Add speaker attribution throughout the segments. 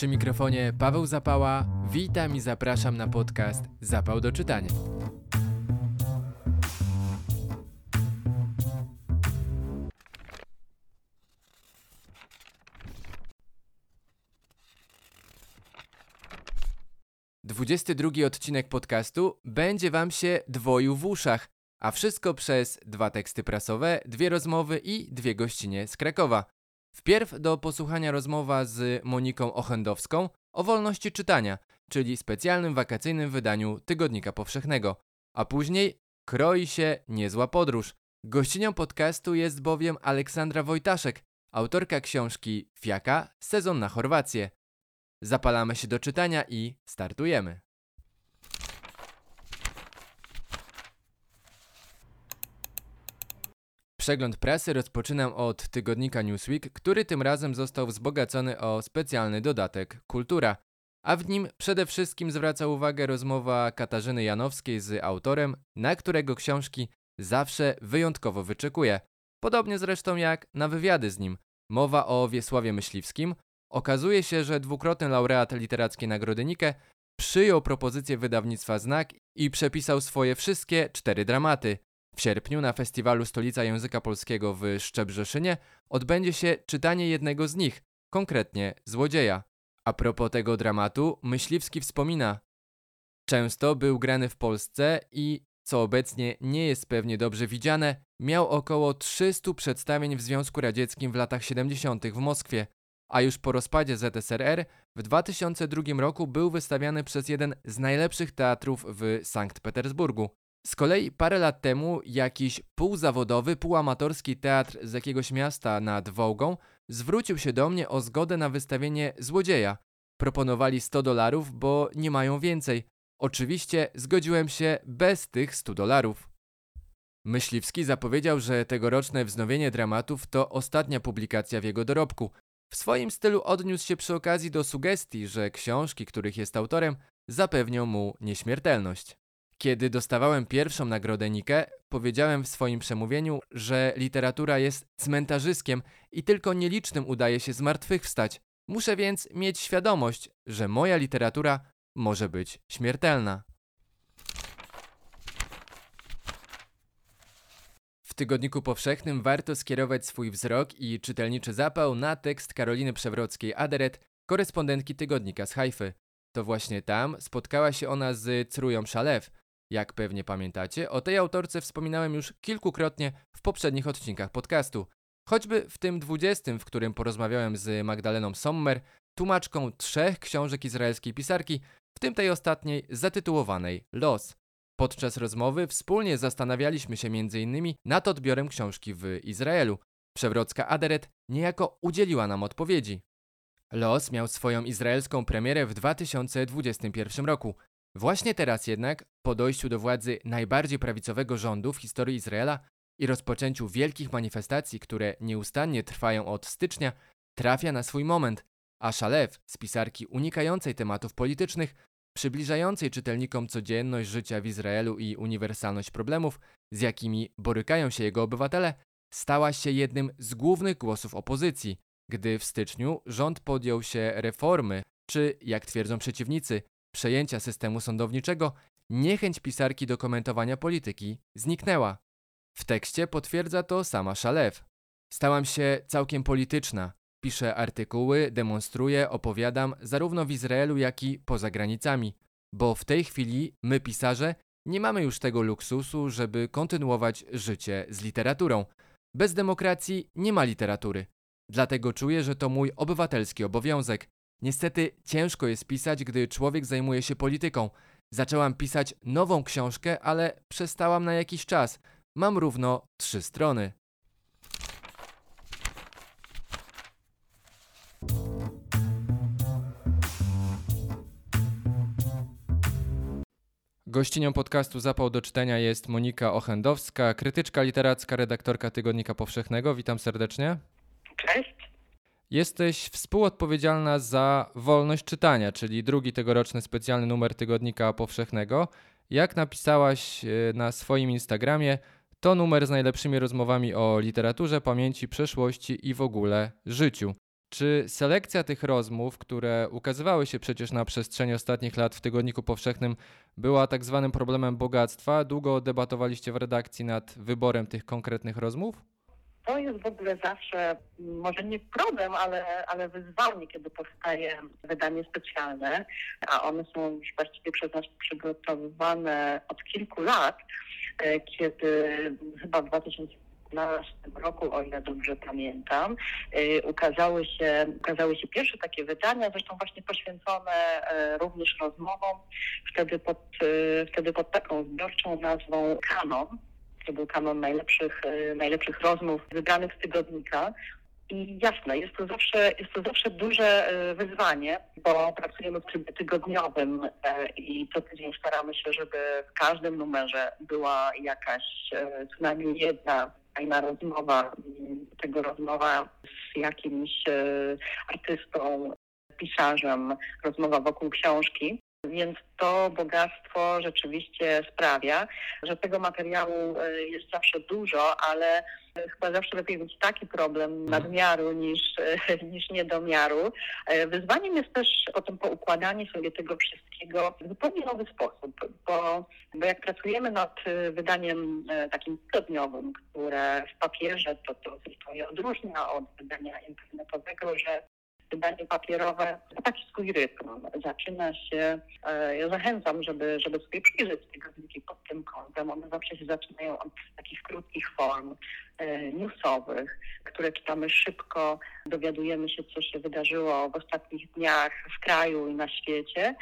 Speaker 1: Przy mikrofonie Paweł Zapała. Witam i zapraszam na podcast Zapał do czytania. Dwudziesty drugi odcinek podcastu będzie Wam się dwoił w uszach, a wszystko przez dwa teksty prasowe, dwie rozmowy i dwie gościnie z Krakowa. Wpierw do posłuchania rozmowa z Moniką Ochendowską o wolności czytania, czyli specjalnym wakacyjnym wydaniu Tygodnika Powszechnego, a później kroi się niezła podróż. Gościnią podcastu jest bowiem Aleksandra Wojtaszek, autorka książki Fiaka Sezon na Chorwację. Zapalamy się do czytania i startujemy. Przegląd prasy rozpoczynam od tygodnika Newsweek, który tym razem został wzbogacony o specjalny dodatek Kultura, a w nim przede wszystkim zwraca uwagę rozmowa Katarzyny Janowskiej z autorem, na którego książki zawsze wyjątkowo wyczekuję. Podobnie zresztą jak na wywiady z nim. Mowa o Wiesławie Myśliwskim. Okazuje się, że dwukrotny laureat literackiej Nagrody Nike przyjął propozycję wydawnictwa Znak i przepisał swoje wszystkie cztery dramaty – w sierpniu na festiwalu Stolica Języka Polskiego w Szczebrzeszynie odbędzie się czytanie jednego z nich, konkretnie Złodzieja. A propos tego dramatu, Myśliwski wspomina: Często był grany w Polsce i, co obecnie nie jest pewnie dobrze widziane, miał około 300 przedstawień w Związku Radzieckim w latach 70. w Moskwie, a już po rozpadzie ZSRR w 2002 roku był wystawiany przez jeden z najlepszych teatrów w Sankt Petersburgu. Z kolei parę lat temu jakiś półzawodowy, półamatorski teatr z jakiegoś miasta nad Wołgą zwrócił się do mnie o zgodę na wystawienie Złodzieja. Proponowali 100 dolarów, bo nie mają więcej. Oczywiście zgodziłem się bez tych 100 dolarów. Myśliwski zapowiedział, że tegoroczne wznowienie dramatów to ostatnia publikacja w jego dorobku. W swoim stylu odniósł się przy okazji do sugestii, że książki, których jest autorem, zapewnią mu nieśmiertelność. Kiedy dostawałem pierwszą nagrodę Nike, powiedziałem w swoim przemówieniu, że literatura jest cmentarzyskiem i tylko nielicznym udaje się zmartwychwstać. Muszę więc mieć świadomość, że moja literatura może być śmiertelna. W tygodniku powszechnym warto skierować swój wzrok i czytelniczy zapał na tekst Karoliny Przewrockiej-Aderet, korespondentki tygodnika z Hajfy. To właśnie tam spotkała się ona z Crują Szalew, jak pewnie pamiętacie, o tej autorce wspominałem już kilkukrotnie w poprzednich odcinkach podcastu. Choćby w tym dwudziestym, w którym porozmawiałem z Magdaleną Sommer, tłumaczką trzech książek izraelskiej pisarki, w tym tej ostatniej zatytułowanej Los. Podczas rozmowy wspólnie zastanawialiśmy się m.in. nad odbiorem książki w Izraelu. Przewrocka Aderet niejako udzieliła nam odpowiedzi. Los miał swoją izraelską premierę w 2021 roku. Właśnie teraz jednak, po dojściu do władzy najbardziej prawicowego rządu w historii Izraela i rozpoczęciu wielkich manifestacji, które nieustannie trwają od stycznia, trafia na swój moment, a Szalew z pisarki unikającej tematów politycznych, przybliżającej czytelnikom codzienność życia w Izraelu i uniwersalność problemów, z jakimi borykają się jego obywatele, stała się jednym z głównych głosów opozycji, gdy w styczniu rząd podjął się reformy, czy, jak twierdzą przeciwnicy, przejęcia systemu sądowniczego, niechęć pisarki do komentowania polityki zniknęła. W tekście potwierdza to sama Szalew. Stałam się całkiem polityczna. Piszę artykuły, demonstruję, opowiadam zarówno w Izraelu, jak i poza granicami, bo w tej chwili my, pisarze, nie mamy już tego luksusu, żeby kontynuować życie z literaturą. Bez demokracji nie ma literatury. Dlatego czuję, że to mój obywatelski obowiązek Niestety ciężko jest pisać, gdy człowiek zajmuje się polityką. Zaczęłam pisać nową książkę, ale przestałam na jakiś czas. Mam równo trzy strony. Gościnią podcastu Zapał do czytania jest Monika Ochendowska, krytyczka literacka, redaktorka Tygodnika Powszechnego. Witam serdecznie.
Speaker 2: Cześć.
Speaker 1: Jesteś współodpowiedzialna za wolność czytania, czyli drugi tegoroczny specjalny numer Tygodnika Powszechnego. Jak napisałaś e, na swoim Instagramie, to numer z najlepszymi rozmowami o literaturze, pamięci, przeszłości i w ogóle życiu. Czy selekcja tych rozmów, które ukazywały się przecież na przestrzeni ostatnich lat w Tygodniku Powszechnym, była tak zwanym problemem bogactwa? Długo debatowaliście w redakcji nad wyborem tych konkretnych rozmów?
Speaker 2: To jest w ogóle zawsze, może nie problem, ale, ale wyzwanie, kiedy powstaje wydanie specjalne, a one są już właściwie przez nas przygotowywane od kilku lat, e, kiedy chyba w 2000 2015 roku, o ile dobrze pamiętam, y, ukazały się, ukazały się pierwsze takie wydania, zresztą właśnie poświęcone y, również rozmowom, wtedy pod, wtedy pod taką zbiorczą nazwą Kanon. To był kanon najlepszych, najlepszych rozmów wybranych z tygodnika. I jasne, jest to zawsze, jest to zawsze duże wyzwanie, bo pracujemy w trybie tygodniowym i co tydzień staramy się, żeby w każdym numerze była jakaś co najmniej jedna fajna rozmowa, tego rozmowa z jakimś e, artystą, pisarzem, rozmowa wokół książki. Więc to bogactwo rzeczywiście sprawia, że tego materiału e, jest zawsze dużo, ale chyba zawsze lepiej mieć taki problem mhm. nadmiaru niż, e, niż niedomiaru. Wyzwaniem jest też potem poukładanie sobie tego wszystkiego w zupełnie nowy sposób, bo, bo jak pracujemy nad wydaniem takim tygodniowym, które w papierze to, to zupełnie odróżnia od wydania internetowego, że wydanie papierowe ma taki swój rytm. Zaczyna się, e, ja zachęcam, żeby, żeby sobie przyjrzeć te gazetki pod tym kątem. One zawsze się zaczynają od takich krótkich form e, newsowych, które czytamy szybko, dowiadujemy się, co się wydarzyło w ostatnich dniach w kraju i na świecie.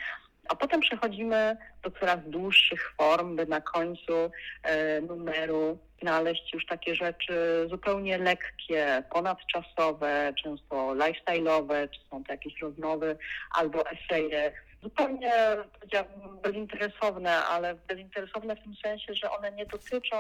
Speaker 2: A potem przechodzimy do coraz dłuższych form, by na końcu e, numeru znaleźć już takie rzeczy zupełnie lekkie, ponadczasowe, często lifestyle'owe, czy są to jakieś rozmowy albo eseje. Zupełnie, bezinteresowne, ale bezinteresowne w tym sensie, że one nie dotyczą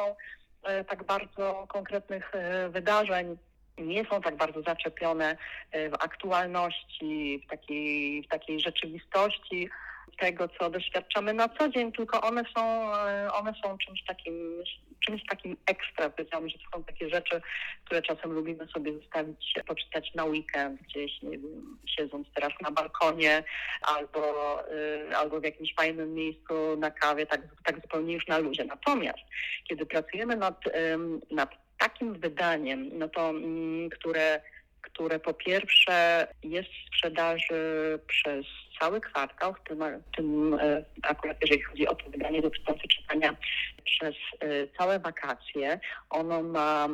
Speaker 2: e, tak bardzo konkretnych e, wydarzeń, nie są tak bardzo zaczepione w aktualności, w takiej, w takiej rzeczywistości, tego, co doświadczamy na co dzień, tylko one są, e, one są czymś takim, czymś takim ekstra. Powiedziałam, że to są takie rzeczy, które czasem lubimy sobie zostawić, poczytać na weekend, gdzieś, nie wiem, siedząc teraz na balkonie albo, y, albo w jakimś fajnym miejscu na kawie, tak, tak zupełnie już na luzie. Natomiast kiedy pracujemy nad, nad takim wydaniem, no to, mm, które które po pierwsze jest w sprzedaży przez cały kwartał, w tym, w tym e, akurat jeżeli chodzi o to wydanie dotyczące czytania przez e, całe wakacje, ono ma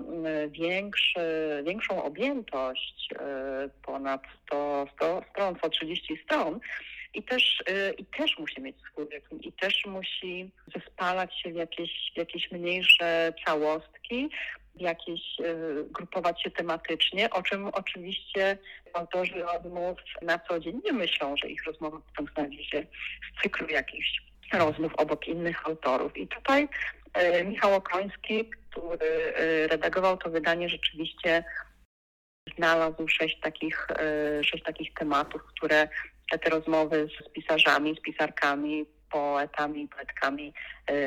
Speaker 2: większy, większą objętość, e, ponad 100, 100 stron, 130 stron. I też, I też musi mieć rytm, i też musi zespalać się w jakieś, jakieś mniejsze całostki, jakieś grupować się tematycznie, o czym oczywiście autorzy rozmów na co dzień nie myślą, że ich rozmowa potem znajdzie się w cyklu jakichś rozmów obok innych autorów. I tutaj e, Michał Okoński, który e, redagował to wydanie, rzeczywiście znalazł sześć takich, e, sześć takich tematów, które te rozmowy z pisarzami, z pisarkami, poetami poetkami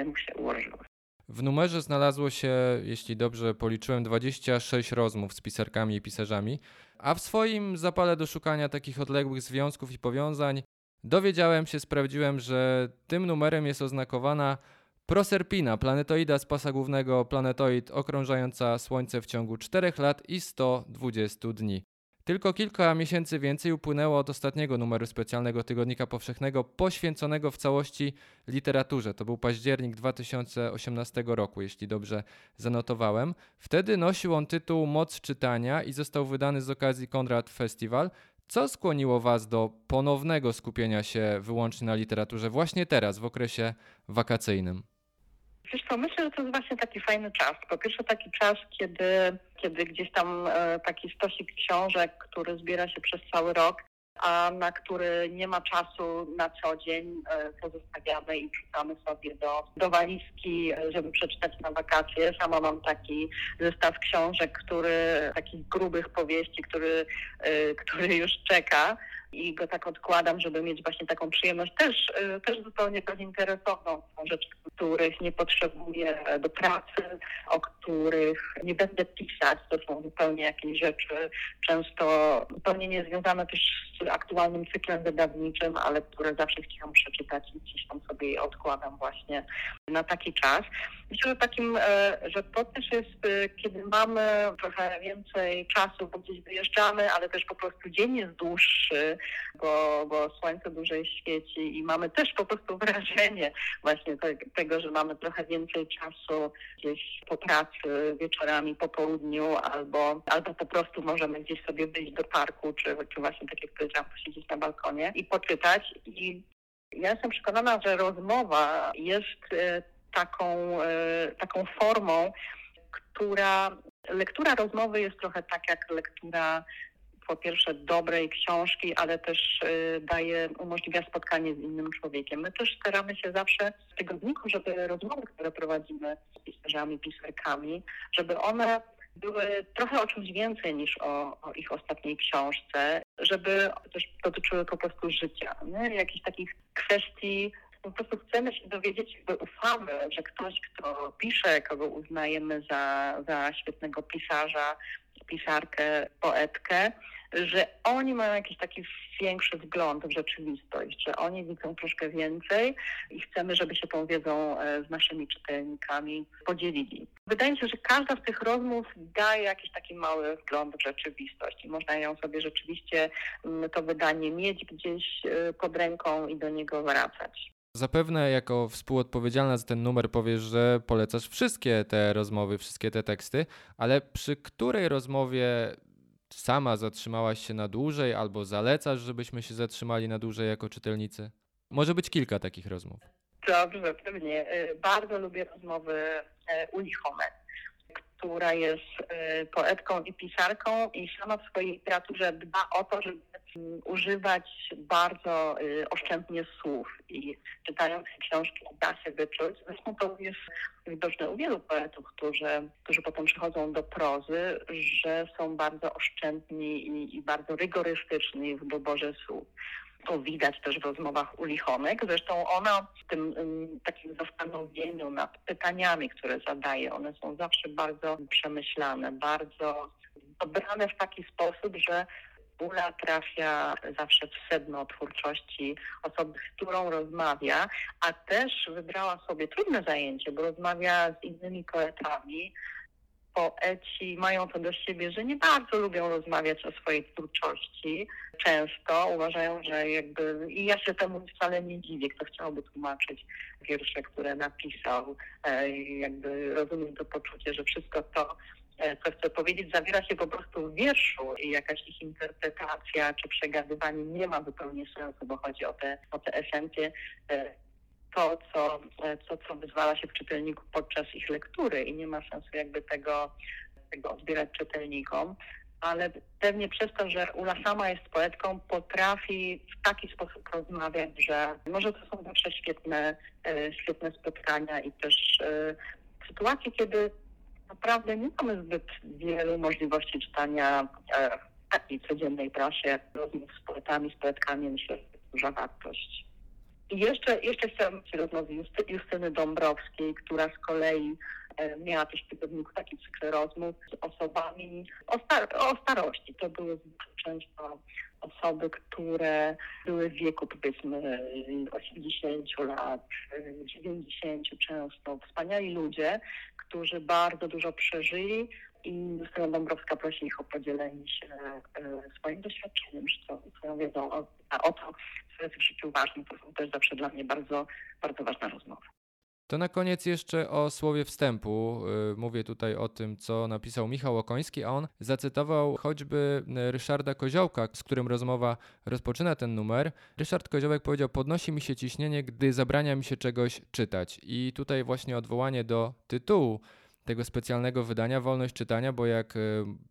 Speaker 2: mu się ułożyły.
Speaker 1: W numerze znalazło się, jeśli dobrze policzyłem, 26 rozmów z pisarkami i pisarzami, a w swoim zapale do szukania takich odległych związków i powiązań dowiedziałem się, sprawdziłem, że tym numerem jest oznakowana Proserpina, planetoida z pasa głównego, planetoid okrążająca Słońce w ciągu 4 lat i 120 dni. Tylko kilka miesięcy więcej upłynęło od ostatniego numeru specjalnego Tygodnika Powszechnego poświęconego w całości literaturze. To był październik 2018 roku, jeśli dobrze zanotowałem. Wtedy nosił on tytuł Moc czytania i został wydany z okazji Konrad Festival. Co skłoniło Was do ponownego skupienia się wyłącznie na literaturze właśnie teraz, w okresie wakacyjnym?
Speaker 2: Wiesz co, myślę, że to jest właśnie taki fajny czas. Po pierwsze taki czas, kiedy, kiedy gdzieś tam e, taki stosik książek, który zbiera się przez cały rok, a na który nie ma czasu na co dzień, e, pozostawiamy i wrzucamy sobie do, do walizki, e, żeby przeczytać na wakacje. Sama mam taki zestaw książek, który, takich grubych powieści, który, który już czeka i go tak odkładam, żeby mieć właśnie taką przyjemność też, y, też zupełnie bezinteresowną. Są rzeczy, których nie potrzebuję do pracy, o których nie będę pisać. To są zupełnie jakieś rzeczy często zupełnie niezwiązane też z aktualnym cyklem wydawniczym, ale które zawsze chciałam przeczytać i gdzieś tam sobie odkładam właśnie na taki czas. Myślę, że takim, e, że to też jest, e, kiedy mamy trochę więcej czasu, bo gdzieś wyjeżdżamy, ale też po prostu dzień jest dłuższy, bo, bo słońce dłużej świeci i mamy też po prostu wrażenie właśnie te, tego, że mamy trochę więcej czasu gdzieś po pracy, wieczorami, po południu, albo, albo po prostu możemy gdzieś sobie wyjść do parku, czy, czy właśnie tak jak powiedziałam, posiedzieć na balkonie i poczytać. I ja jestem przekonana, że rozmowa jest e, taką, e, taką formą, która lektura rozmowy jest trochę tak jak lektura po pierwsze dobrej książki, ale też y, daje, umożliwia spotkanie z innym człowiekiem. My też staramy się zawsze w tygodniku, żeby rozmowy, które prowadzimy z pisarzami, pisarkami, żeby one były trochę o czymś więcej niż o, o, ich ostatniej książce, żeby też dotyczyły po prostu życia, nie? jakichś takich kwestii, po prostu chcemy się dowiedzieć, jakby ufamy, że ktoś, kto pisze, kogo uznajemy za, za świetnego pisarza, pisarkę, poetkę, że oni mają jakiś taki większy wgląd w rzeczywistość, że oni widzą troszkę więcej i chcemy, żeby się tą wiedzą e, z naszymi czytelnikami podzielili. Wydaje mi się, że każda z tych rozmów daje jakiś taki mały wgląd w rzeczywistość i można ją sobie rzeczywiście mm, to wydanie mieć gdzieś e, pod ręką i do niego wracać.
Speaker 1: Zapewne jako współodpowiedzialna za ten numer powiesz, że polecasz wszystkie te rozmowy, wszystkie te teksty, ale przy której rozmowie sama zatrzymałaś się na dłużej albo zalecasz, żebyśmy się zatrzymali na dłużej jako czytelnicy? Może być kilka takich rozmów.
Speaker 2: Dobrze, pewnie. Y, bardzo lubię rozmowy y, Uli Homet, która jest y, poetką i pisarką i sama w swojej literaturze dba o to, żeby używać bardzo oszczędnie słów i czytając książki da się wyczuć. Zresztą to jest widoczne u wielu poetów, którzy, którzy potem przychodzą do prozy, że są bardzo oszczędni i, i bardzo rygorystyczni w doborze słów. To widać też w rozmowach u Lichonek. Zresztą ona w tym takim zastanowieniu nad pytaniami, które zadaje, one są zawsze bardzo przemyślane, bardzo dobrane w taki sposób, że Ula trafia zawsze w sedno twórczości osoby, z którą rozmawia, a też wybrała sobie trudne zajęcie, bo rozmawia z innymi poetami. Poeci mają to do siebie, że nie bardzo lubią rozmawiać o swojej twórczości. Często uważają, że jakby, i ja się temu wcale nie dziwię, kto chciałby tłumaczyć wiersze, które napisał. E, jakby rozumiem to poczucie, że wszystko to, E, co chcę powiedzieć, zawiera się po prostu w wierszu i jakaś ich interpretacja czy przegadywanie nie ma zupełnie sensu, bo chodzi o te, o te esencje, e, to co, e, co, co wyzwala się w czytelniku podczas ich lektury i nie ma sensu jakby tego, tego odbierać czytelnikom. Ale pewnie przez to, że Ula sama jest poetką, potrafi w taki sposób rozmawiać, że może to są zawsze świetne, świetne spotkania i też sytuacje, kiedy naprawdę nie mamy zbyt wielu możliwości czytania e, w takiej codziennej prasie rozmów z poetami, z poetkami. Myślę, że to duża wartość. I jeszcze, jeszcze chciałabym się rozmowy Justy, Justyny Dąbrowskiej, która z kolei e, miała też w tygodniku taki cykl rozmów z osobami o, star o starości. To były często osoby, które były w wieku powiedzmy 80 lat, 90 często. Wspaniali ludzie, którzy bardzo dużo przeżyli i Justyna Dąbrowska prosi ich o podzielenie się e, swoim doświadczeniem, swoją wiedzą o, o to, co jest w życiu ważne. To są też zawsze dla mnie bardzo, bardzo ważne rozmowy.
Speaker 1: To na koniec jeszcze o słowie wstępu. Y, mówię tutaj o tym, co napisał Michał Okoński, a on zacytował choćby Ryszarda Koziołka, z którym rozmowa rozpoczyna ten numer. Ryszard Koziołek powiedział: Podnosi mi się ciśnienie, gdy zabrania mi się czegoś czytać. I tutaj właśnie odwołanie do tytułu tego specjalnego wydania Wolność Czytania, bo jak e,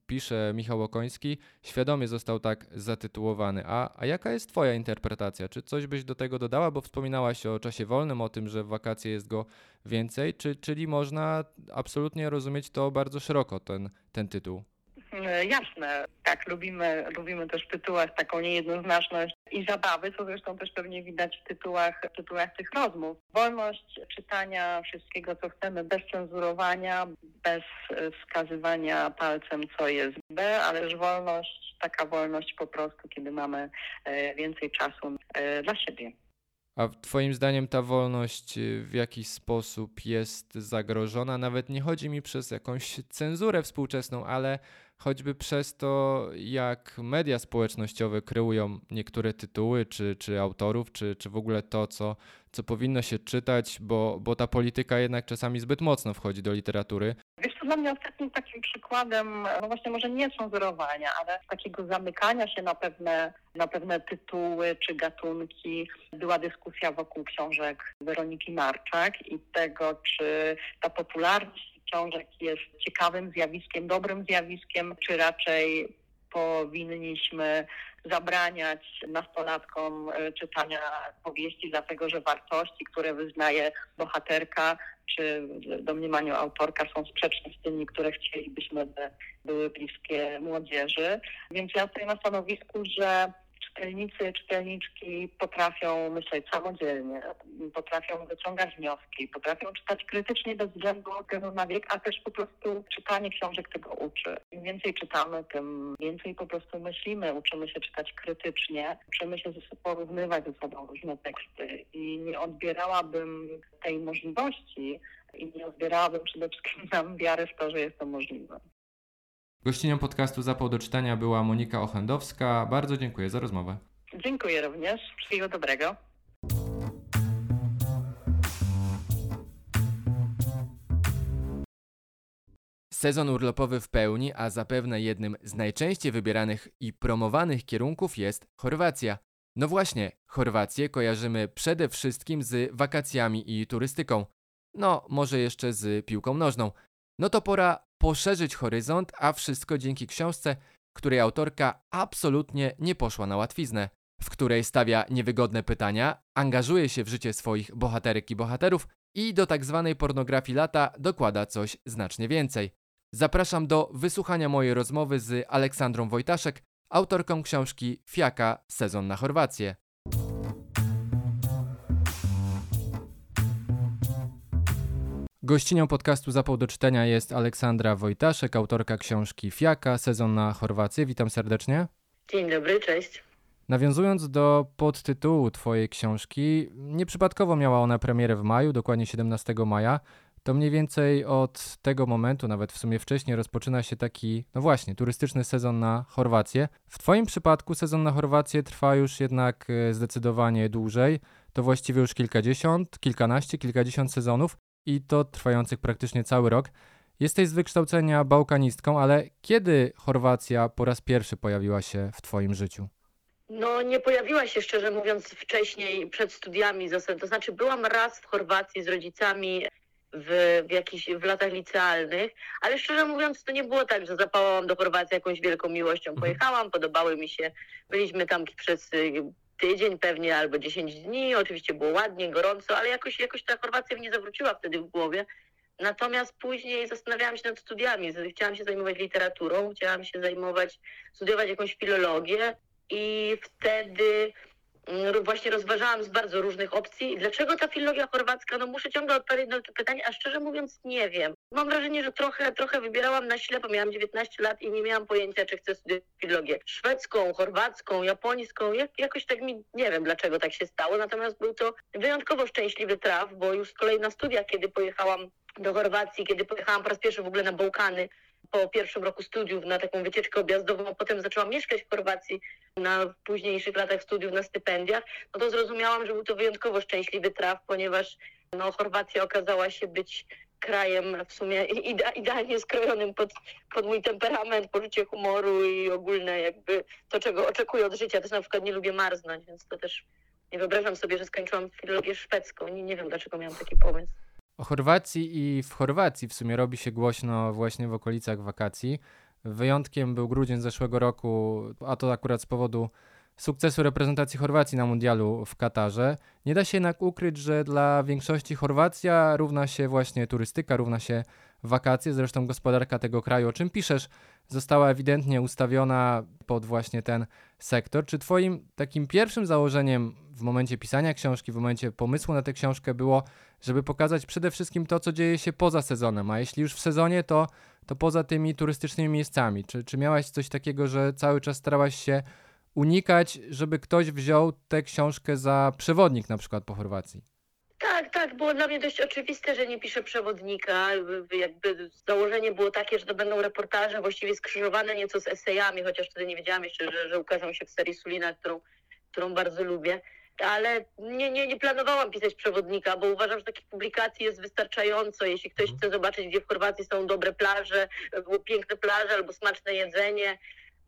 Speaker 1: pisze Michał Okoński, świadomie został tak zatytułowany. A, a jaka jest Twoja interpretacja? Czy coś byś do tego dodała? Bo wspominałaś o czasie wolnym, o tym, że w wakacje jest go więcej, czy, czyli można absolutnie rozumieć to bardzo szeroko, ten, ten tytuł?
Speaker 2: E, jasne, tak, lubimy, lubimy też w tytułach taką niejednoznaczność i zabawy, co zresztą też pewnie widać w tytułach, w tytułach tych rozmów. Wolność czytania wszystkiego, co chcemy, bez cenzurowania, bez e, wskazywania palcem, co jest B, ależ wolność, taka wolność po prostu, kiedy mamy e, więcej czasu dla siebie.
Speaker 1: A Twoim zdaniem ta wolność w jakiś sposób jest zagrożona? Nawet nie chodzi mi przez jakąś cenzurę współczesną, ale choćby przez to, jak media społecznościowe kreują niektóre tytuły, czy, czy autorów, czy, czy w ogóle to, co, co powinno się czytać, bo, bo ta polityka jednak czasami zbyt mocno wchodzi do literatury.
Speaker 2: Wiesz, to dla mnie ostatnim takim przykładem, no właśnie może nie cenzurowania, ale takiego zamykania się na pewne, na pewne tytuły czy gatunki była dyskusja wokół książek Weroniki Marczak i tego, czy ta popularność książek jest ciekawym zjawiskiem, dobrym zjawiskiem, czy raczej powinniśmy zabraniać nastolatkom e, czytania powieści, dlatego że wartości, które wyznaje bohaterka, czy w domniemaniu autorka są sprzeczne z tymi, które chcielibyśmy, by były bliskie młodzieży. Więc ja stoję na stanowisku, że czytelnicy, czytelniczki potrafią myśleć samodzielnie, potrafią wyciągać wnioski, potrafią czytać krytycznie bez względu na wiek, a też po prostu czytanie książek tego uczy. Im więcej czytamy, tym więcej po prostu myślimy, uczymy się czytać krytycznie, uczymy się porównywać ze sobą różne teksty i nie odbierałabym tej możliwości i nie odbierałabym przede wszystkim nam wiary w to, że jest to możliwe.
Speaker 1: Gościnią podcastu Zapał do czytania była Monika Ochendowska. Bardzo dziękuję za rozmowę.
Speaker 2: Dziękuję również. Wszystkiego dobrego.
Speaker 1: Sezon urlopowy w pełni, a zapewne jednym z najczęściej wybieranych i promowanych kierunków jest Chorwacja. No właśnie, Chorwację kojarzymy przede wszystkim z wakacjami i turystyką. No, może jeszcze z piłką nożną. No to pora poszerzyć horyzont, a wszystko dzięki książce, której autorka absolutnie nie poszła na łatwiznę, w której stawia niewygodne pytania, angażuje się w życie swoich bohaterek i bohaterów i do tak zwanej pornografii lata dokłada coś znacznie więcej. Zapraszam do wysłuchania mojej rozmowy z Aleksandrą Wojtaszek, autorką książki Fiaka Sezon na Chorwację. Gościnią podcastu Zapał do czytania jest Aleksandra Wojtaszek, autorka książki Fiaka, sezon na Chorwację. Witam serdecznie.
Speaker 2: Dzień dobry, cześć.
Speaker 1: Nawiązując do podtytułu Twojej książki, nieprzypadkowo miała ona premierę w maju, dokładnie 17 maja. To mniej więcej od tego momentu, nawet w sumie wcześniej, rozpoczyna się taki, no właśnie, turystyczny sezon na Chorwację. W Twoim przypadku sezon na Chorwację trwa już jednak e, zdecydowanie dłużej. To właściwie już kilkadziesiąt, kilkanaście, kilkadziesiąt sezonów i to trwających praktycznie cały rok. Jesteś z wykształcenia bałkanistką, ale kiedy Chorwacja po raz pierwszy pojawiła się w Twoim życiu?
Speaker 3: No, nie pojawiła się szczerze mówiąc wcześniej, przed studiami. To znaczy, byłam raz w Chorwacji z rodzicami w, w, jakichś, w latach licealnych, ale szczerze mówiąc, to nie było tak, że zapałam do Chorwacji jakąś wielką miłością. Mhm. Pojechałam, podobały mi się, byliśmy tam przez tydzień pewnie albo 10 dni. Oczywiście było ładnie, gorąco, ale jakoś, jakoś ta Chorwacja mnie zawróciła wtedy w głowie. Natomiast później zastanawiałam się nad studiami. Chciałam się zajmować literaturą, chciałam się zajmować, studiować jakąś filologię i wtedy właśnie rozważałam z bardzo różnych opcji. Dlaczego ta filologia chorwacka? No muszę ciągle odpowiedzieć na to pytanie, a szczerze mówiąc nie wiem. Mam wrażenie, że trochę, trochę wybierałam na ślepo. Miałam 19 lat i nie miałam pojęcia, czy chcę studiować filologię szwedzką, chorwacką, japońską. Jak, jakoś tak mi, nie wiem dlaczego tak się stało. Natomiast był to wyjątkowo szczęśliwy traf, bo już z kolei na studiach, kiedy pojechałam do Chorwacji, kiedy pojechałam po raz pierwszy w ogóle na Bałkany, po pierwszym roku studiów na taką wycieczkę objazdową, potem zaczęłam mieszkać w Chorwacji na późniejszych latach studiów na stypendiach, no to zrozumiałam, że był to wyjątkowo szczęśliwy traf, ponieważ no, Chorwacja okazała się być krajem w sumie ide idealnie skrojonym pod, pod mój temperament, poczucie humoru i ogólne jakby to, czego oczekuję od życia. Też na przykład nie lubię marznąć, więc to też nie wyobrażam sobie, że skończyłam filologię szwedzką. Nie, nie wiem, dlaczego miałam taki pomysł.
Speaker 1: O Chorwacji i w Chorwacji w sumie robi się głośno właśnie w okolicach wakacji. Wyjątkiem był grudzień zeszłego roku, a to akurat z powodu sukcesu reprezentacji Chorwacji na mundialu w Katarze. Nie da się jednak ukryć, że dla większości Chorwacja równa się właśnie turystyka, równa się wakacje. Zresztą gospodarka tego kraju, o czym piszesz, została ewidentnie ustawiona pod właśnie ten sektor. Czy twoim takim pierwszym założeniem w momencie pisania książki, w momencie pomysłu na tę książkę było, żeby pokazać przede wszystkim to, co dzieje się poza sezonem, a jeśli już w sezonie, to, to poza tymi turystycznymi miejscami? Czy, czy miałaś coś takiego, że cały czas starałaś się unikać, żeby ktoś wziął tę książkę za przewodnik na przykład po Chorwacji?
Speaker 3: Tak, tak, było dla mnie dość oczywiste, że nie piszę przewodnika. Jakby założenie było takie, że to będą reportaże właściwie skrzyżowane nieco z esejami, chociaż wtedy nie wiedziałam jeszcze, że, że ukażą się w serii Sulina, którą, którą bardzo lubię. Ale nie, nie, nie planowałam pisać przewodnika, bo uważam, że takich publikacji jest wystarczająco. Jeśli ktoś chce zobaczyć, gdzie w Chorwacji są dobre plaże, piękne plaże albo smaczne jedzenie,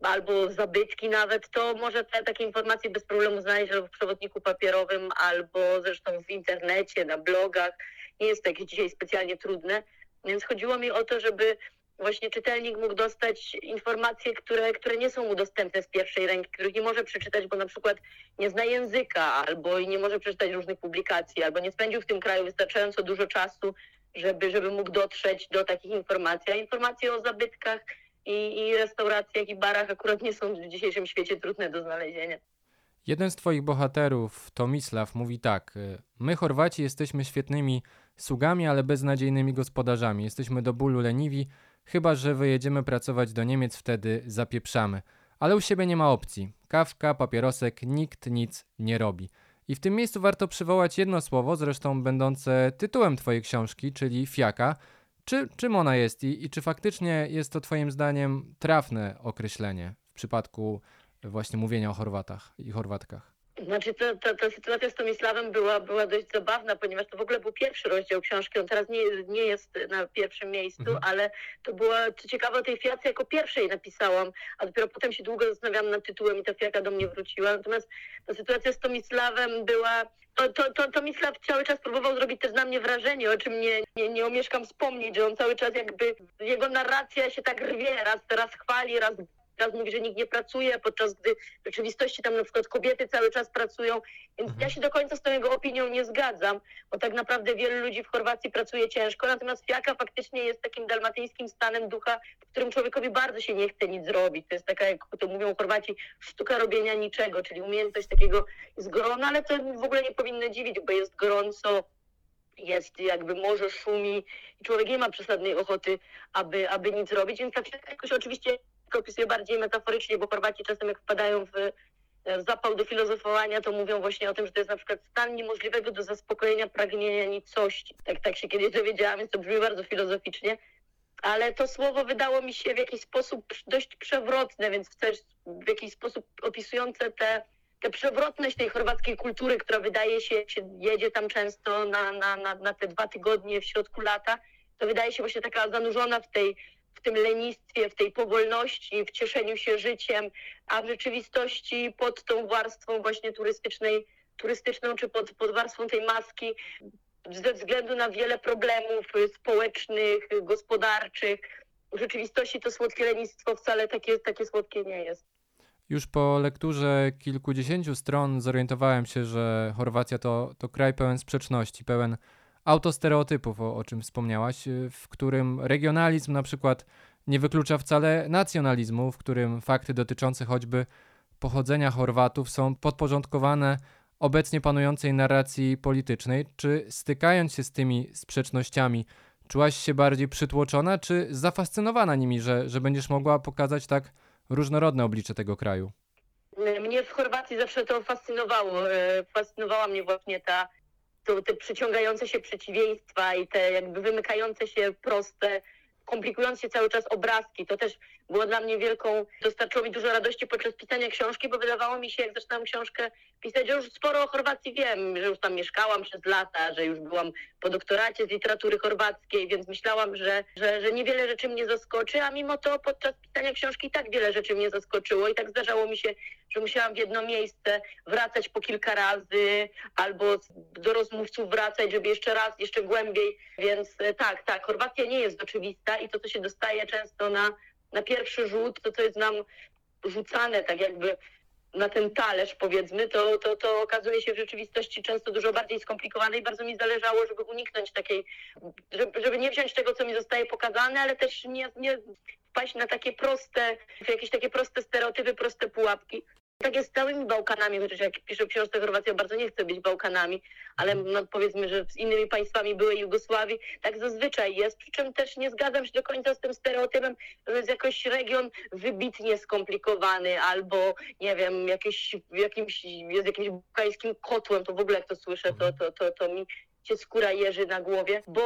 Speaker 3: albo zabytki nawet, to może te takie informacje bez problemu znaleźć albo w przewodniku papierowym, albo zresztą w internecie, na blogach. Nie jest to jakieś dzisiaj specjalnie trudne. Więc chodziło mi o to, żeby właśnie czytelnik mógł dostać informacje, które, które nie są mu dostępne z pierwszej ręki, których nie może przeczytać, bo na przykład nie zna języka, albo nie może przeczytać różnych publikacji, albo nie spędził w tym kraju wystarczająco dużo czasu, żeby, żeby mógł dotrzeć do takich informacji. A informacje o zabytkach i, i restauracjach i barach akurat nie są w dzisiejszym świecie trudne do znalezienia.
Speaker 1: Jeden z twoich bohaterów, Tomislav, mówi tak: y, My, Chorwaci, jesteśmy świetnymi sługami, ale beznadziejnymi gospodarzami. Jesteśmy do bólu leniwi, chyba że wyjedziemy pracować do Niemiec, wtedy zapieprzamy. Ale u siebie nie ma opcji. Kawka, papierosek, nikt nic nie robi. I w tym miejscu warto przywołać jedno słowo, zresztą będące tytułem twojej książki, czyli fiaka, czy, czym ona jest i, i czy faktycznie jest to Twoim zdaniem trafne określenie w przypadku właśnie mówienia o Chorwatach i Chorwatkach?
Speaker 3: Znaczy, ta, ta, ta sytuacja z Tomisławem była, była dość zabawna, ponieważ to w ogóle był pierwszy rozdział książki. On teraz nie, nie jest na pierwszym miejscu, mhm. ale to była, co ciekawe, o tej fiacie jako pierwszej napisałam, a dopiero potem się długo zastanawiałam nad tytułem i ta fiaka do mnie wróciła. Natomiast ta sytuacja z Tomisławem była to, to, to Tomislav cały czas próbował zrobić też na mnie wrażenie, o czym nie, nie, nie omieszkam wspomnieć, że on cały czas jakby, jego narracja się tak rwie, raz, raz chwali, raz raz mówi, że nikt nie pracuje, podczas gdy w rzeczywistości tam na przykład kobiety cały czas pracują. Więc mhm. ja się do końca z tą jego opinią nie zgadzam, bo tak naprawdę wielu ludzi w Chorwacji pracuje ciężko, natomiast fiaka faktycznie jest takim dalmatyńskim stanem ducha, w którym człowiekowi bardzo się nie chce nic zrobić. To jest taka, jak to mówią Chorwaci, sztuka robienia niczego, czyli umiejętność takiego gorąco, ale to w ogóle nie powinno dziwić, bo jest gorąco, jest jakby morze szumi i człowiek nie ma przesadnej ochoty, aby, aby nic robić, więc tak jakoś oczywiście opisuję bardziej metaforycznie, bo Chorwaci czasem jak wpadają w zapał do filozofowania, to mówią właśnie o tym, że to jest na przykład stan niemożliwego do zaspokojenia pragnienia nicości. Tak, tak się kiedyś dowiedziałam, więc to brzmi bardzo filozoficznie. Ale to słowo wydało mi się w jakiś sposób dość przewrotne, więc też w jakiś sposób opisujące te, tę przewrotność tej chorwackiej kultury, która wydaje się, się jedzie tam często na, na, na, na te dwa tygodnie w środku lata, to wydaje się właśnie taka zanurzona w tej w tym lenistwie, w tej powolności, w cieszeniu się życiem, a w rzeczywistości pod tą warstwą właśnie turystycznej, turystyczną czy pod, pod warstwą tej maski ze względu na wiele problemów społecznych, gospodarczych. W rzeczywistości to słodkie lenistwo wcale takie, takie słodkie nie jest.
Speaker 1: Już po lekturze kilkudziesięciu stron zorientowałem się, że Chorwacja to, to kraj pełen sprzeczności, pełen autostereotypów, o, o czym wspomniałaś, y, w którym regionalizm na przykład nie wyklucza wcale nacjonalizmu, w którym fakty dotyczące choćby pochodzenia Chorwatów są podporządkowane obecnie panującej narracji politycznej. Czy stykając się z tymi sprzecznościami, czułaś się bardziej przytłoczona, czy zafascynowana nimi, że, że będziesz mogła pokazać tak różnorodne oblicze tego kraju?
Speaker 3: Mnie w Chorwacji zawsze to fascynowało. E, fascynowała mnie właśnie ta to te przyciągające się przeciwieństwa i te jakby wymykające się proste, komplikujące się cały czas obrazki. To też było dla mnie wielką, dostarczyło mi dużo radości podczas pisania książki, bo wydawało mi się, jak zaczynałam książkę pisać, że już sporo o Chorwacji wiem, że już tam mieszkałam przez lata, że już byłam po doktoracie z literatury chorwackiej, więc myślałam, że, że, że niewiele rzeczy mnie zaskoczy, a mimo to podczas pisania książki tak wiele rzeczy mnie zaskoczyło i tak zdarzało mi się, że musiałam w jedno miejsce wracać po kilka razy albo do rozmówców wracać, żeby jeszcze raz, jeszcze głębiej, więc e, tak, tak, Chorwacja nie jest oczywista i to, co się dostaje często na na pierwszy rzut, to co jest nam rzucane tak jakby na ten talerz, powiedzmy, to, to, to okazuje się w rzeczywistości często dużo bardziej skomplikowane i bardzo mi zależało, żeby uniknąć takiej, żeby, żeby nie wziąć tego, co mi zostaje pokazane, ale też nie, nie wpaść na takie proste, jakieś takie proste stereotypy, proste pułapki. Tak jest z całymi Bałkanami, chociaż jak piszę w książce Chorwacja bardzo nie chcę być Bałkanami, ale no powiedzmy, że z innymi państwami byłej Jugosławii tak zazwyczaj jest, przy czym też nie zgadzam się do końca z tym stereotypem, że jest jakoś region wybitnie skomplikowany albo nie wiem, jakiś, jakimś, jest jakimś bałkańskim kotłem, to w ogóle jak to słyszę, to, to, to, to mi się skóra jeży na głowie, bo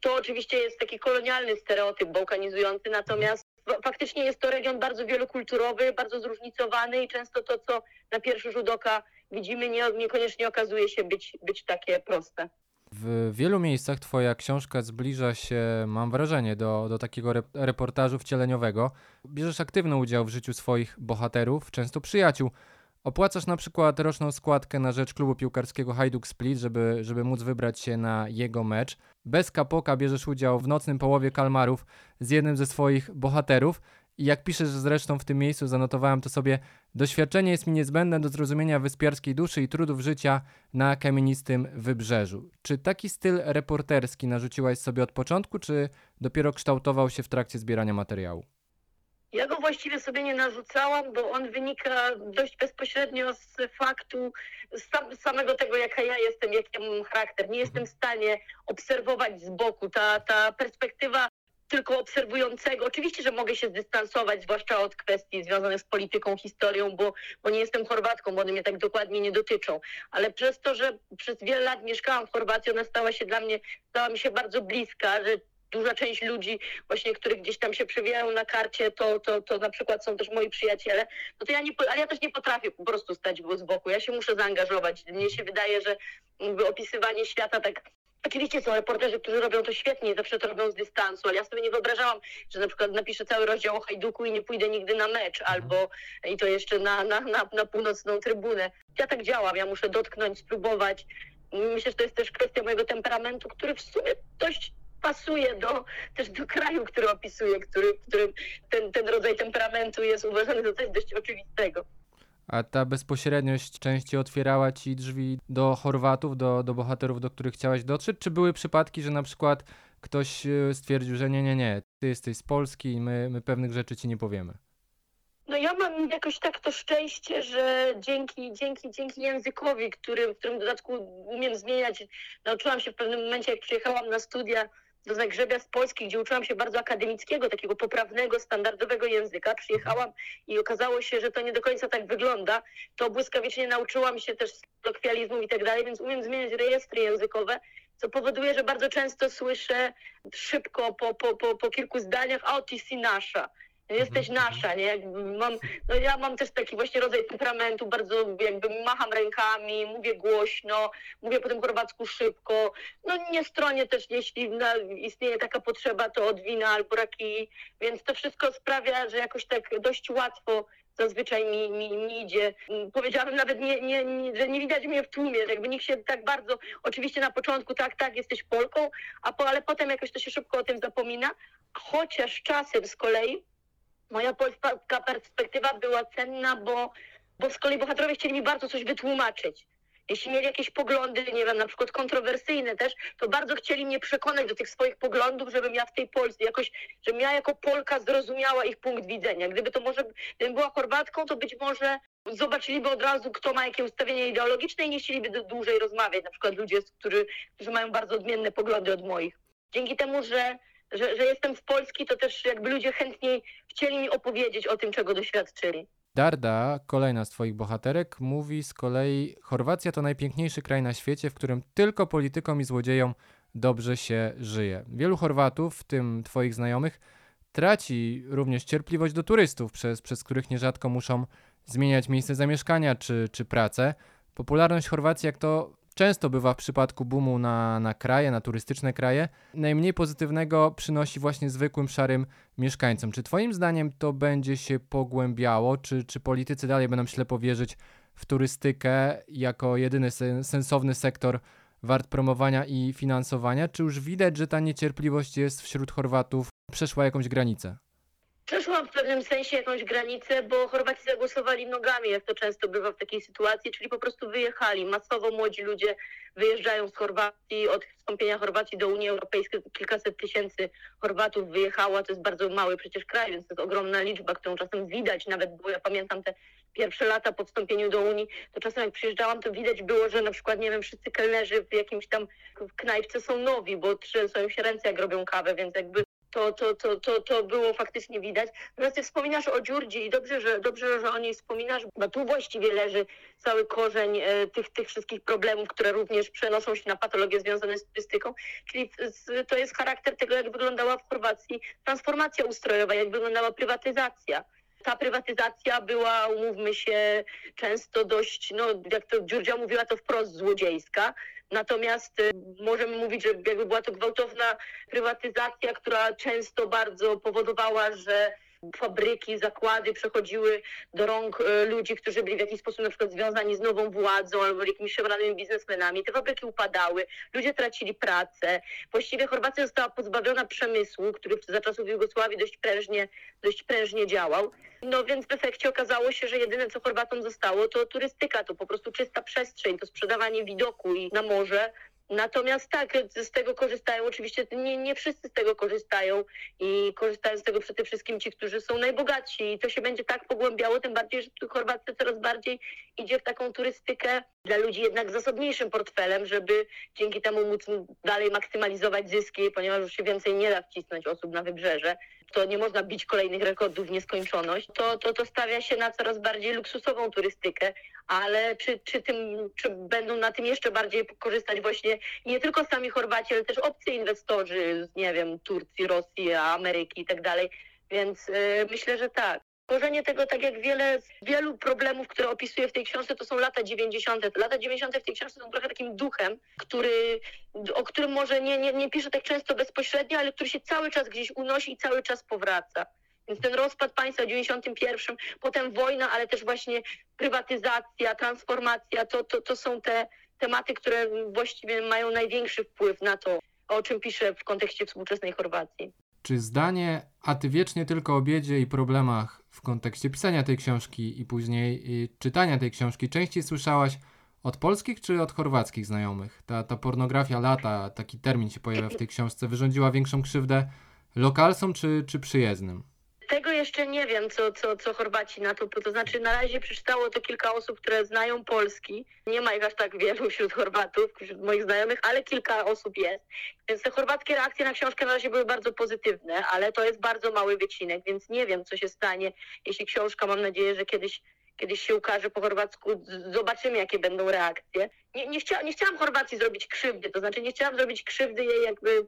Speaker 3: to oczywiście jest taki kolonialny stereotyp bałkanizujący, natomiast faktycznie jest to region bardzo wielokulturowy, bardzo zróżnicowany i często to, co na pierwszy rzut oka widzimy, nie, niekoniecznie okazuje się być, być takie proste.
Speaker 1: W wielu miejscach Twoja książka zbliża się, mam wrażenie, do, do takiego reportażu wcieleniowego. Bierzesz aktywny udział w życiu swoich bohaterów, często przyjaciół. Opłacasz na przykład roczną składkę na rzecz klubu piłkarskiego Hajduk Split, żeby, żeby móc wybrać się na jego mecz. Bez kapoka bierzesz udział w nocnym połowie kalmarów z jednym ze swoich bohaterów. I jak piszesz zresztą w tym miejscu, zanotowałem to sobie, doświadczenie jest mi niezbędne do zrozumienia wyspiarskiej duszy i trudów życia na kamienistym wybrzeżu. Czy taki styl reporterski narzuciłaś sobie od początku, czy dopiero kształtował się w trakcie zbierania materiału?
Speaker 3: Ja go właściwie sobie nie narzucałam, bo on wynika dość bezpośrednio z faktu z samego tego, jaka ja jestem, jaki ja mam charakter. Nie jestem w stanie obserwować z boku. Ta, ta perspektywa tylko obserwującego. Oczywiście, że mogę się zdystansować, zwłaszcza od kwestii związanych z polityką, historią, bo, bo nie jestem Chorwatką, bo one mnie tak dokładnie nie dotyczą. Ale przez to, że przez wiele lat mieszkałam w Chorwacji, ona stała się dla mnie, stała mi się bardzo bliska, że duża część ludzi właśnie, których gdzieś tam się przewijają na karcie, to, to, to na przykład są też moi przyjaciele, no to ja nie, ale ja też nie potrafię po prostu stać z boku, ja się muszę zaangażować. Mnie się wydaje, że opisywanie świata tak Oczywiście są reporterzy, którzy robią to świetnie i zawsze to robią z dystansu, ale ja sobie nie wyobrażałam, że na przykład napiszę cały rozdział o Hajduku i nie pójdę nigdy na mecz, mhm. albo i to jeszcze na, na, na, na północną trybunę. Ja tak działam, ja muszę dotknąć, spróbować. Myślę, że to jest też kwestia mojego temperamentu, który w sumie dość pasuje do, też do kraju, który opisuję, który, w którym ten, ten rodzaj temperamentu jest uważany za coś dość oczywistego.
Speaker 1: A ta bezpośredniość częściej otwierała ci drzwi do Chorwatów, do, do bohaterów, do których chciałaś dotrzeć? Czy były przypadki, że na przykład ktoś e, stwierdził, że nie, nie, nie, ty jesteś z Polski i my, my pewnych rzeczy ci nie powiemy?
Speaker 3: No ja mam jakoś tak to szczęście, że dzięki, dzięki, dzięki językowi, który, w którym w dodatku umiem zmieniać, nauczyłam się w pewnym momencie, jak przyjechałam na studia do Zagrzebia z Polski, gdzie uczyłam się bardzo akademickiego, takiego poprawnego, standardowego języka. Przyjechałam i okazało się, że to nie do końca tak wygląda. To błyskawicznie nauczyłam się też kolokwializmu i tak dalej, więc umiem zmieniać rejestry językowe, co powoduje, że bardzo często słyszę szybko po, po, po, po kilku zdaniach, a ty si nasza jesteś mhm, nasza, nie? Mam, no ja mam też taki właśnie rodzaj temperamentu, bardzo jakby macham rękami, mówię głośno, mówię po tym chorwacku szybko. No nie stronię też, jeśli na, istnieje taka potrzeba, to od wina albo raki, więc to wszystko sprawia, że jakoś tak dość łatwo zazwyczaj mi, mi, mi idzie. Powiedziałabym nawet, nie, nie, nie, że nie widać mnie w tłumie, jakby nikt się tak bardzo, oczywiście na początku tak, tak, jesteś Polką, a po, ale potem jakoś to się szybko o tym zapomina, chociaż czasem z kolei moja polska perspektywa była cenna, bo, bo z kolei bohaterowie chcieli mi bardzo coś wytłumaczyć. Jeśli mieli jakieś poglądy, nie wiem, na przykład kontrowersyjne też, to bardzo chcieli mnie przekonać do tych swoich poglądów, żebym ja w tej Polsce jakoś, żebym ja jako Polka zrozumiała ich punkt widzenia. Gdyby to może, gdybym była Chorwatką, to być może zobaczyliby od razu, kto ma jakie ustawienie ideologiczne i nie chcieliby dłużej rozmawiać. Na przykład ludzie, którzy, którzy mają bardzo odmienne poglądy od moich. Dzięki temu, że że, że jestem z Polski, to też jakby ludzie chętniej chcieli mi opowiedzieć o tym, czego doświadczyli.
Speaker 1: Darda, kolejna z Twoich bohaterek, mówi z kolei: Chorwacja to najpiękniejszy kraj na świecie, w którym tylko politykom i złodziejom dobrze się żyje. Wielu Chorwatów, w tym Twoich znajomych, traci również cierpliwość do turystów, przez, przez których nierzadko muszą zmieniać miejsce zamieszkania czy, czy pracę. Popularność Chorwacji, jak to często bywa w przypadku boomu na, na kraje, na turystyczne kraje, najmniej pozytywnego przynosi właśnie zwykłym szarym mieszkańcom. Czy Twoim zdaniem to będzie się pogłębiało? Czy, czy politycy dalej będą ślepo wierzyć w turystykę jako jedyny sensowny sektor wart promowania i finansowania? Czy już widać, że ta niecierpliwość jest wśród Chorwatów, przeszła jakąś granicę?
Speaker 3: W pewnym sensie jakąś granicę, bo Chorwaci zagłosowali nogami, jak to często bywa w takiej sytuacji, czyli po prostu wyjechali. Masowo młodzi ludzie wyjeżdżają z Chorwacji. Od wstąpienia Chorwacji do Unii Europejskiej kilkaset tysięcy Chorwatów wyjechało. To jest bardzo mały przecież kraj, więc to jest ogromna liczba, którą czasem widać nawet, bo ja pamiętam te pierwsze lata po wstąpieniu do Unii, to czasem jak przyjeżdżałam, to widać było, że na przykład, nie wiem, wszyscy kelnerzy w jakimś tam knajpce są nowi, bo trzęsą się ręce, jak robią kawę, więc jakby to, to, to, to, to było faktycznie widać. Natomiast ty wspominasz o Dziurdzi i dobrze, że, dobrze, że o niej wspominasz, bo tu właściwie leży cały korzeń e, tych, tych wszystkich problemów, które również przenoszą się na patologie związane z turystyką. Czyli to jest charakter tego, jak wyglądała w Chorwacji transformacja ustrojowa, jak wyglądała prywatyzacja ta prywatyzacja była, umówmy się, często dość, no jak to Dziurdzia mówiła, to wprost złodziejska. Natomiast y, możemy mówić, że jakby była to gwałtowna prywatyzacja, która często bardzo powodowała, że fabryki, zakłady przechodziły do rąk e, ludzi, którzy byli w jakiś sposób na przykład związani z nową władzą albo jakimiś szemranymi biznesmenami. Te fabryki upadały, ludzie tracili pracę. Właściwie Chorwacja została pozbawiona przemysłu, który za czasów Jugosławii dość prężnie, dość prężnie działał. No więc w efekcie okazało się, że jedyne co Chorwatom zostało to turystyka, to po prostu czysta przestrzeń, to sprzedawanie widoku i na morze. Natomiast tak, z tego korzystają oczywiście, nie, nie wszyscy z tego korzystają i korzystają z tego przede wszystkim ci, którzy są najbogatsi i to się będzie tak pogłębiało, tym bardziej, że Chorwacja coraz bardziej idzie w taką turystykę dla ludzi jednak zasobniejszym portfelem, żeby dzięki temu móc dalej maksymalizować zyski, ponieważ już się więcej nie da wcisnąć osób na wybrzeże to nie można bić kolejnych rekordów w nieskończoność, to, to, to stawia się na coraz bardziej luksusową turystykę, ale czy, czy, tym, czy będą na tym jeszcze bardziej korzystać właśnie nie tylko sami Chorwaci, ale też obcy inwestorzy z, nie wiem, Turcji, Rosji, Ameryki i tak dalej, więc yy, myślę, że tak. Korzenie tego, tak jak wiele, wielu problemów, które opisuję w tej książce, to są lata 90. Lata 90. w tej książce są trochę takim duchem, który, o którym może nie, nie, nie piszę tak często bezpośrednio, ale który się cały czas gdzieś unosi i cały czas powraca. Więc ten rozpad państwa w 91, potem wojna, ale też właśnie prywatyzacja, transformacja, to, to, to są te tematy, które właściwie mają największy wpływ na to, o czym piszę w kontekście współczesnej Chorwacji.
Speaker 1: Czy zdanie, a ty wiecznie tylko o biedzie i problemach w kontekście pisania tej książki i później czytania tej książki częściej słyszałaś od polskich czy od chorwackich znajomych? Ta, ta pornografia lata, taki termin się pojawia w tej książce, wyrządziła większą krzywdę lokalsom czy, czy przyjezdnym?
Speaker 3: Tego jeszcze nie wiem, co, co, co Chorwaci na to, to znaczy na razie przeczytało to kilka osób, które znają Polski. Nie ma ich aż tak wielu wśród Chorwatów, wśród moich znajomych, ale kilka osób jest. Więc te chorwackie reakcje na książkę na razie były bardzo pozytywne, ale to jest bardzo mały wycinek, więc nie wiem, co się stanie, jeśli książka, mam nadzieję, że kiedyś kiedyś się ukaże po chorwacku, zobaczymy, jakie będą reakcje. Nie, nie, chcia, nie chciałam Chorwacji zrobić krzywdy, to znaczy nie chciałam zrobić krzywdy jej jakby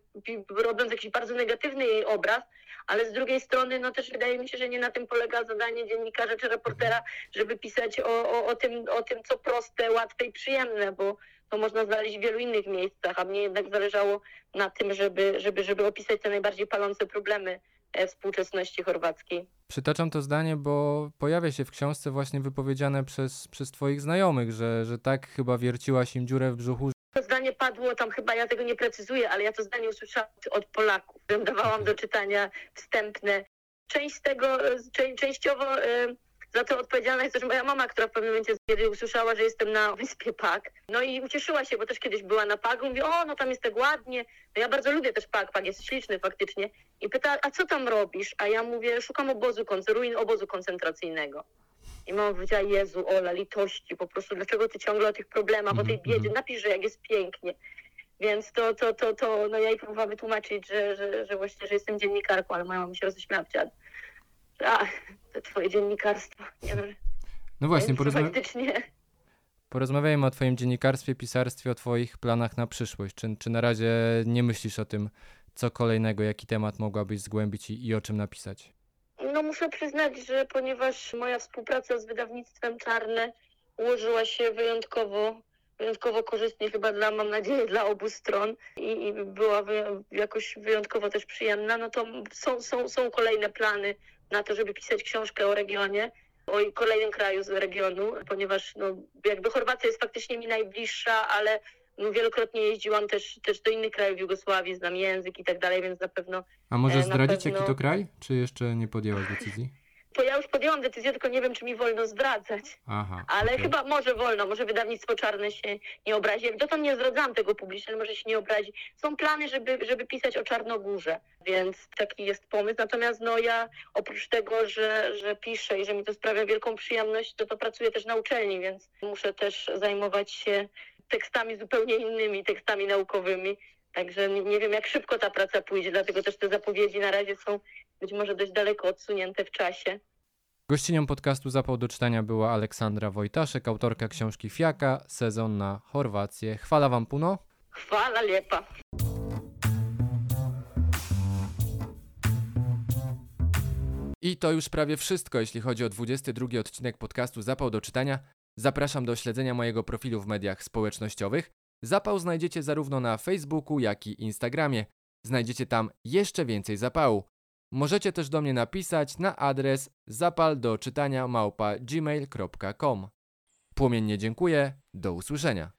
Speaker 3: robiąc jakiś bardzo negatywny jej obraz, ale z drugiej strony no też wydaje mi się, że nie na tym polega zadanie dziennikarza czy reportera, żeby pisać o, o, o, tym, o tym, co proste, łatwe i przyjemne, bo to można znaleźć w wielu innych miejscach, a mnie jednak zależało na tym, żeby, żeby, żeby opisać te najbardziej palące problemy e, współczesności chorwackiej.
Speaker 1: Przytaczam to zdanie, bo pojawia się w książce właśnie wypowiedziane przez, przez twoich znajomych, że, że tak chyba wierciłaś im dziurę w brzuchu,
Speaker 3: to zdanie padło tam chyba, ja tego nie precyzuję, ale ja to zdanie usłyszałam od Polaków. Dawałam do czytania wstępne. Część z tego, częściowo e, za to odpowiedzialna jest też moja mama, która w pewnym momencie kiedy usłyszała, że jestem na wyspie Pak. No i ucieszyła się, bo też kiedyś była na Pagu. Mówi, o, no tam jest tak ładnie. No ja bardzo lubię też Pak, Pak jest śliczny faktycznie. I pyta, a co tam robisz? A ja mówię, szukam obozu, ruin obozu koncentracyjnego. I mama powiedziała, Jezu, Ola, litości, po prostu dlaczego ty ciągle o tych problemach, o tej mhm, biedzie, mhm. napisz, że jak jest pięknie. Więc to, to, to, to no ja jej próbowałam wytłumaczyć, że, że, że właśnie, że jestem dziennikarką, ale moja mama się roześmiała, a, to twoje dziennikarstwo, nie wiem.
Speaker 1: No właśnie, porozma...
Speaker 3: faktycznie...
Speaker 1: porozmawiajmy o twoim dziennikarstwie, pisarstwie, o twoich planach na przyszłość. Czy, czy na razie nie myślisz o tym, co kolejnego, jaki temat mogłabyś zgłębić i, i o czym napisać?
Speaker 3: No muszę przyznać, że ponieważ moja współpraca z wydawnictwem Czarne ułożyła się wyjątkowo, wyjątkowo korzystnie chyba dla, mam nadzieję, dla obu stron i, i była wy, jakoś wyjątkowo też przyjemna, no to są, są, są kolejne plany na to, żeby pisać książkę o regionie, o kolejnym kraju z regionu, ponieważ no, jakby Chorwacja jest faktycznie mi najbliższa, ale no, wielokrotnie jeździłam też, też do innych krajów Jugosławii, znam język i tak dalej, więc na pewno
Speaker 1: A może
Speaker 3: E,
Speaker 1: zdradzić
Speaker 3: pewno-
Speaker 1: jaki to kraj? Czy jeszcze nie podjęłaś decyzji?
Speaker 3: bo ja już podjęłam decyzję, tylko nie wiem, czy mi wolno zdradzać.
Speaker 1: Aha.
Speaker 3: Ale
Speaker 1: okej.
Speaker 3: chyba może wolno, może wydawnictwo czarne się nie obrazi. Jak dotąd nie zdradzałam tego publicznie, ale może się nie obrazi. Są plany, żeby, żeby pisać o Czarnogórze, więc taki jest pomysł. Natomiast no ja oprócz tego, że, że piszę i że mi to sprawia wielką przyjemność, to to pracuję też na uczelni, więc muszę też zajmować się tekstami zupełnie innymi, tekstami naukowymi. Także nie wiem, jak szybko ta praca pójdzie, dlatego też te zapowiedzi na razie są być może dość daleko odsunięte w czasie.
Speaker 1: Gościnią podcastu Zapał do czytania była Aleksandra Wojtaszek, autorka książki Fiaka, sezon na Chorwację. Chwala wam puno.
Speaker 3: Chwala lepa.
Speaker 1: I to już prawie wszystko, jeśli chodzi o 22 odcinek podcastu Zapał do czytania. Zapraszam do śledzenia mojego profilu w mediach społecznościowych. Zapał znajdziecie zarówno na Facebooku, jak i Instagramie. Znajdziecie tam jeszcze więcej zapału. Możecie też do mnie napisać na adres zapaldoczytania małpa gmail.com. Płomiennie dziękuję, do usłyszenia.